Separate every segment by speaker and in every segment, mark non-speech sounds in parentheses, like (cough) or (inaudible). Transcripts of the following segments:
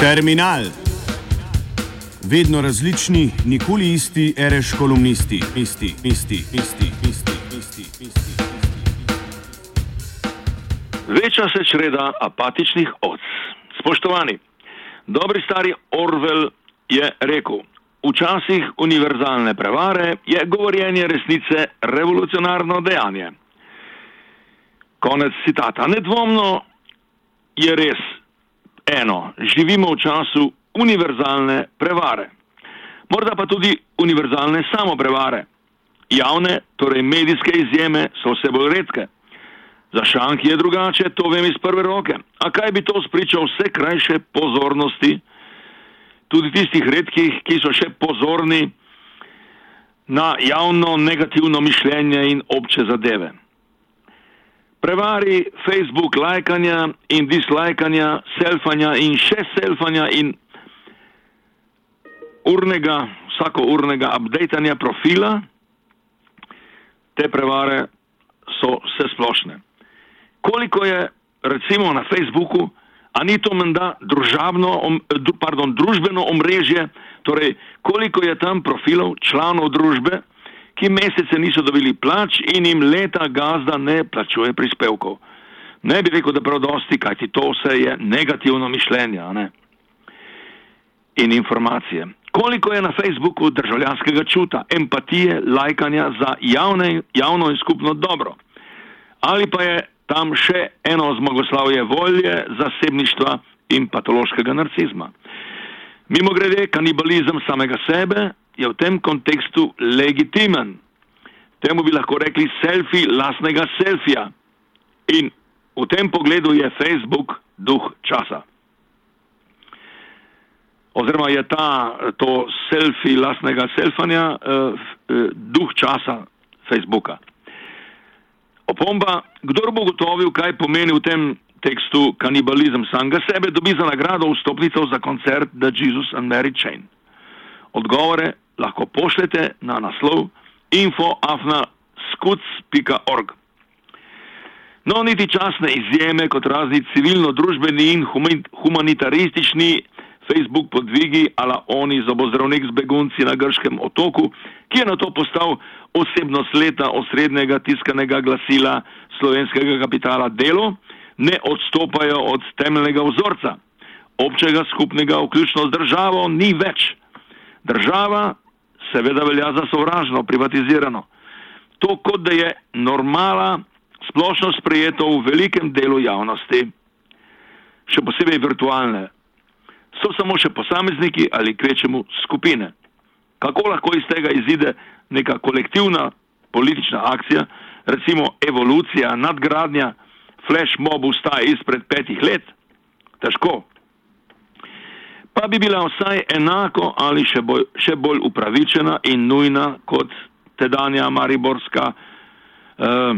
Speaker 1: Terminal. Vedno različni, nikoli isti, reš kolumnisti, isti, isti, isti, isti, isti, isti.
Speaker 2: Veča se čreda apatičnih oc. Spoštovani, dobri stari Orwell je rekel: Včasih univerzalne prevare je govorjenje resnice revolucionarno dejanje. Konec citata. Nedvomno je res eno, živimo v času univerzalne prevare. Morda pa tudi univerzalne samoprevare. Javne, torej medijske izjeme so vse bolj redke. Za šanki je drugače, to vem iz prve roke. A kaj bi to spričal vse krajše pozornosti, tudi tistih redkih, ki so še pozorni na javno negativno mišljenje in obče zadeve. Prevari Facebook lajkanja in dislajkanja, selfanja in še selfanja in urnega, vsako urnega updatanja profila, te prevare so vse splošne. Koliko je recimo na Facebooku, a ni to menda družabno, pardon, družbeno omrežje, torej koliko je tam profilov članov družbe, ki mesece niso dobili plač in jim leta gazda ne plačuje prispevkov. Ne bi rekel, da prav dosti, kajti to vse je negativno mišljenje ne? in informacije. Koliko je na Facebooku državljanskega čuta, empatije, lajkanja za javne, javno in skupno dobro? Ali pa je tam še eno zmagoslavje volje, zasebništva in patološkega narcizma? Mimo grede, kanibalizem samega sebe je v tem kontekstu legitimen. Temu bi lahko rekli selfie lasnega selfija. In v tem pogledu je Facebook duh časa. Oziroma je ta, to selfie lasnega selfanja uh, uh, duh časa Facebooka. Opomba, kdor bo gotovil, kaj pomeni v tem tekstu kanibalizem samega sebe, dobi za nagrado vstopnico za koncert The Jesus and Mary Chain. Odgovore lahko pošljete na naslov infoafna.skuc.org. No, niti časne izjeme kot razni civilno-družbeni in humanitaristični Facebook podvigi, ala oni zobozdravnik z begunci na grškem otoku, ki je na to postal osebnost leta osrednjega tiskanega glasila slovenskega kapitala Delo, ne odstopajo od temeljnega vzorca. Občega skupnega, vključno z državo, ni več. Država seveda velja za sovražno, privatizirano. To kot da je normala splošno sprejeto v velikem delu javnosti, še posebej virtualne. So samo še posamezniki ali kvečemu skupine. Kako lahko iz tega izide neka kolektivna politična akcija, recimo evolucija, nadgradnja, flash mob ustaja izpred petih let? Težko pa bi bila vsaj enako ali še bolj, še bolj upravičena in nujna kot tedanja Mariborska eh,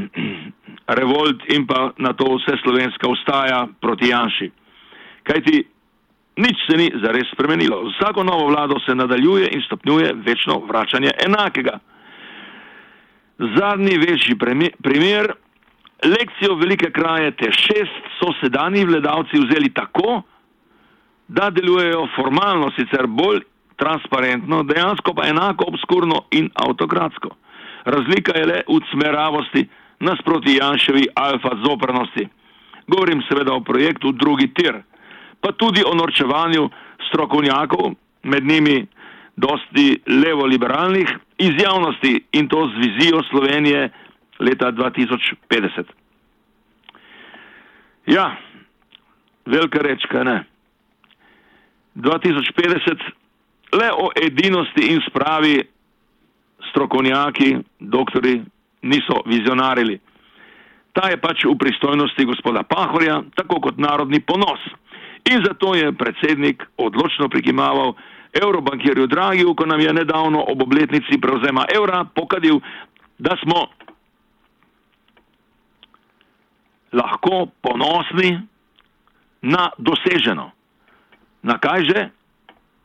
Speaker 2: (clears throat) revolt in pa na to vse slovenska ustaja proti Janši. Kajti nič se ni zares spremenilo. Vsako novo vlado se nadaljuje in stopnjuje večno vračanje enakega. Zadnji večji primer, lekcijo velike kraje te šest so sedajni vladavci vzeli tako, da delujejo formalno sicer bolj transparentno, dejansko pa enako obskurno in avtokratsko. Razlika je le v smeravosti nasproti Janševi alfa zoprnosti. Govorim seveda o projektu drugi tir, pa tudi o norčevanju strokovnjakov, med njimi dosti levo-liberalnih, iz javnosti in to z vizijo Slovenije leta 2050. Ja, velika reč, kaj ne. 2050 le o edinosti in spravi strokovnjaki, doktori niso vizionarili. Ta je pač v pristojnosti gospoda Pahorja, tako kot narodni ponos. In zato je predsednik odločno prikimaval Eurobankirju Dragiju, ko nam je nedavno ob obletnici prevzema evra pokadil, da smo lahko ponosni na doseženo. Na kaj že?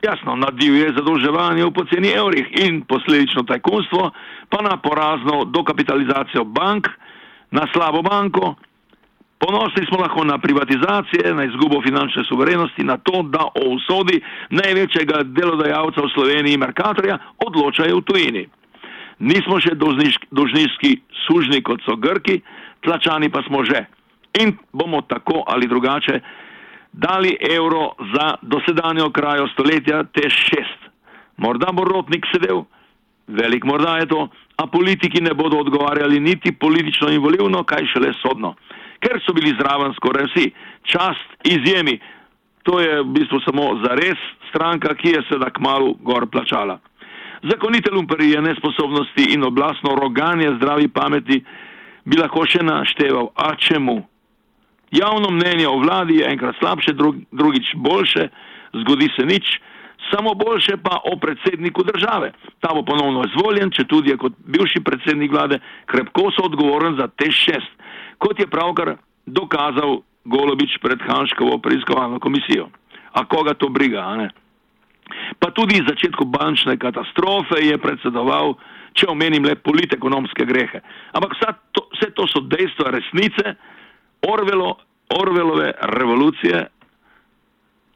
Speaker 2: Jasno, na divje zadolževanje v poceni evrih in posledično tajkunstvo, pa na porazno dokapitalizacijo bank, na slabo banko, Ponosni smo lahko na privatizacije, na izgubo finančne suverenosti, na to, da o usodi največjega delodajalca v Sloveniji, Merkatorja, odločajo v tujini. Nismo še dolžniški sužni, kot so Grki, tlačani pa smo že. In bomo tako ali drugače dali evro za dosedanjo krajo stoletja te šest. Morda bo rotnik sedel, velik morda je to, a politiki ne bodo odgovarjali niti politično in volivno, kaj šele sodno ker so bili zraven skoraj vsi. Čast izjemi, to je v bistvu samo za res stranka, ki je sedaj kmalo gor plačala. Zakonite lumperije, nesposobnosti in oblastno roganje zdravi pameti bi lahko še našteval, a čemu? Javno mnenje o vladi je enkrat slabše, drugič boljše, zgodi se nič, samo boljše pa o predsedniku države. Ta bo ponovno izvoljen, če tudi je kot bivši predsednik vlade krepko so odgovoren za te šest kot je pravkar dokazal Golobič pred Hanškovo preiskovalno komisijo. A koga to briga, a ne? Pa tudi v začetku bančne katastrofe je predsedoval, če omenim le politekonomske grehe. Ampak to, vse to so dejstva resnice, Orvelo, Orvelove revolucije,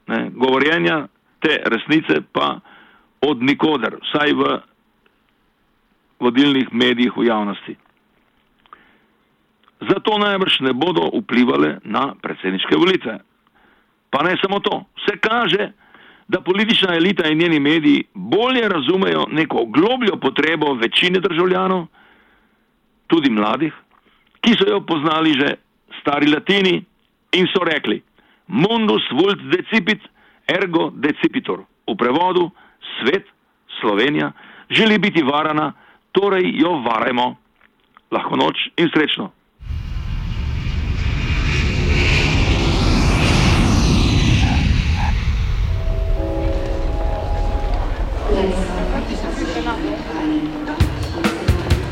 Speaker 2: ne, govorjenja te resnice pa od nikoder, vsaj v vodilnih medijih v javnosti zato najbrž ne bodo vplivali na predsedniške volitve. Pa ne samo to, vse kaže, da politična elita in njeni mediji bolje razumejo neko globljo potrebo večine državljanov, tudi mladih, ki so jo poznali že stari latini in so rekli: Mundus vult decipit, ergo decipitor. V prevodu: svet, Slovenija, želi biti varana, torej jo varajmo. Lahko noč in srečno.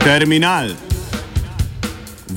Speaker 1: Terminal.